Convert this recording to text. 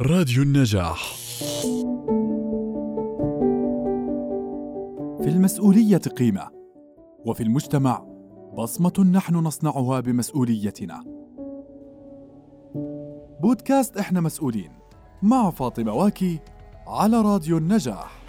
راديو النجاح. في المسؤولية قيمة وفي المجتمع بصمة نحن نصنعها بمسؤوليتنا. بودكاست إحنا مسؤولين مع فاطمة واكي على راديو النجاح.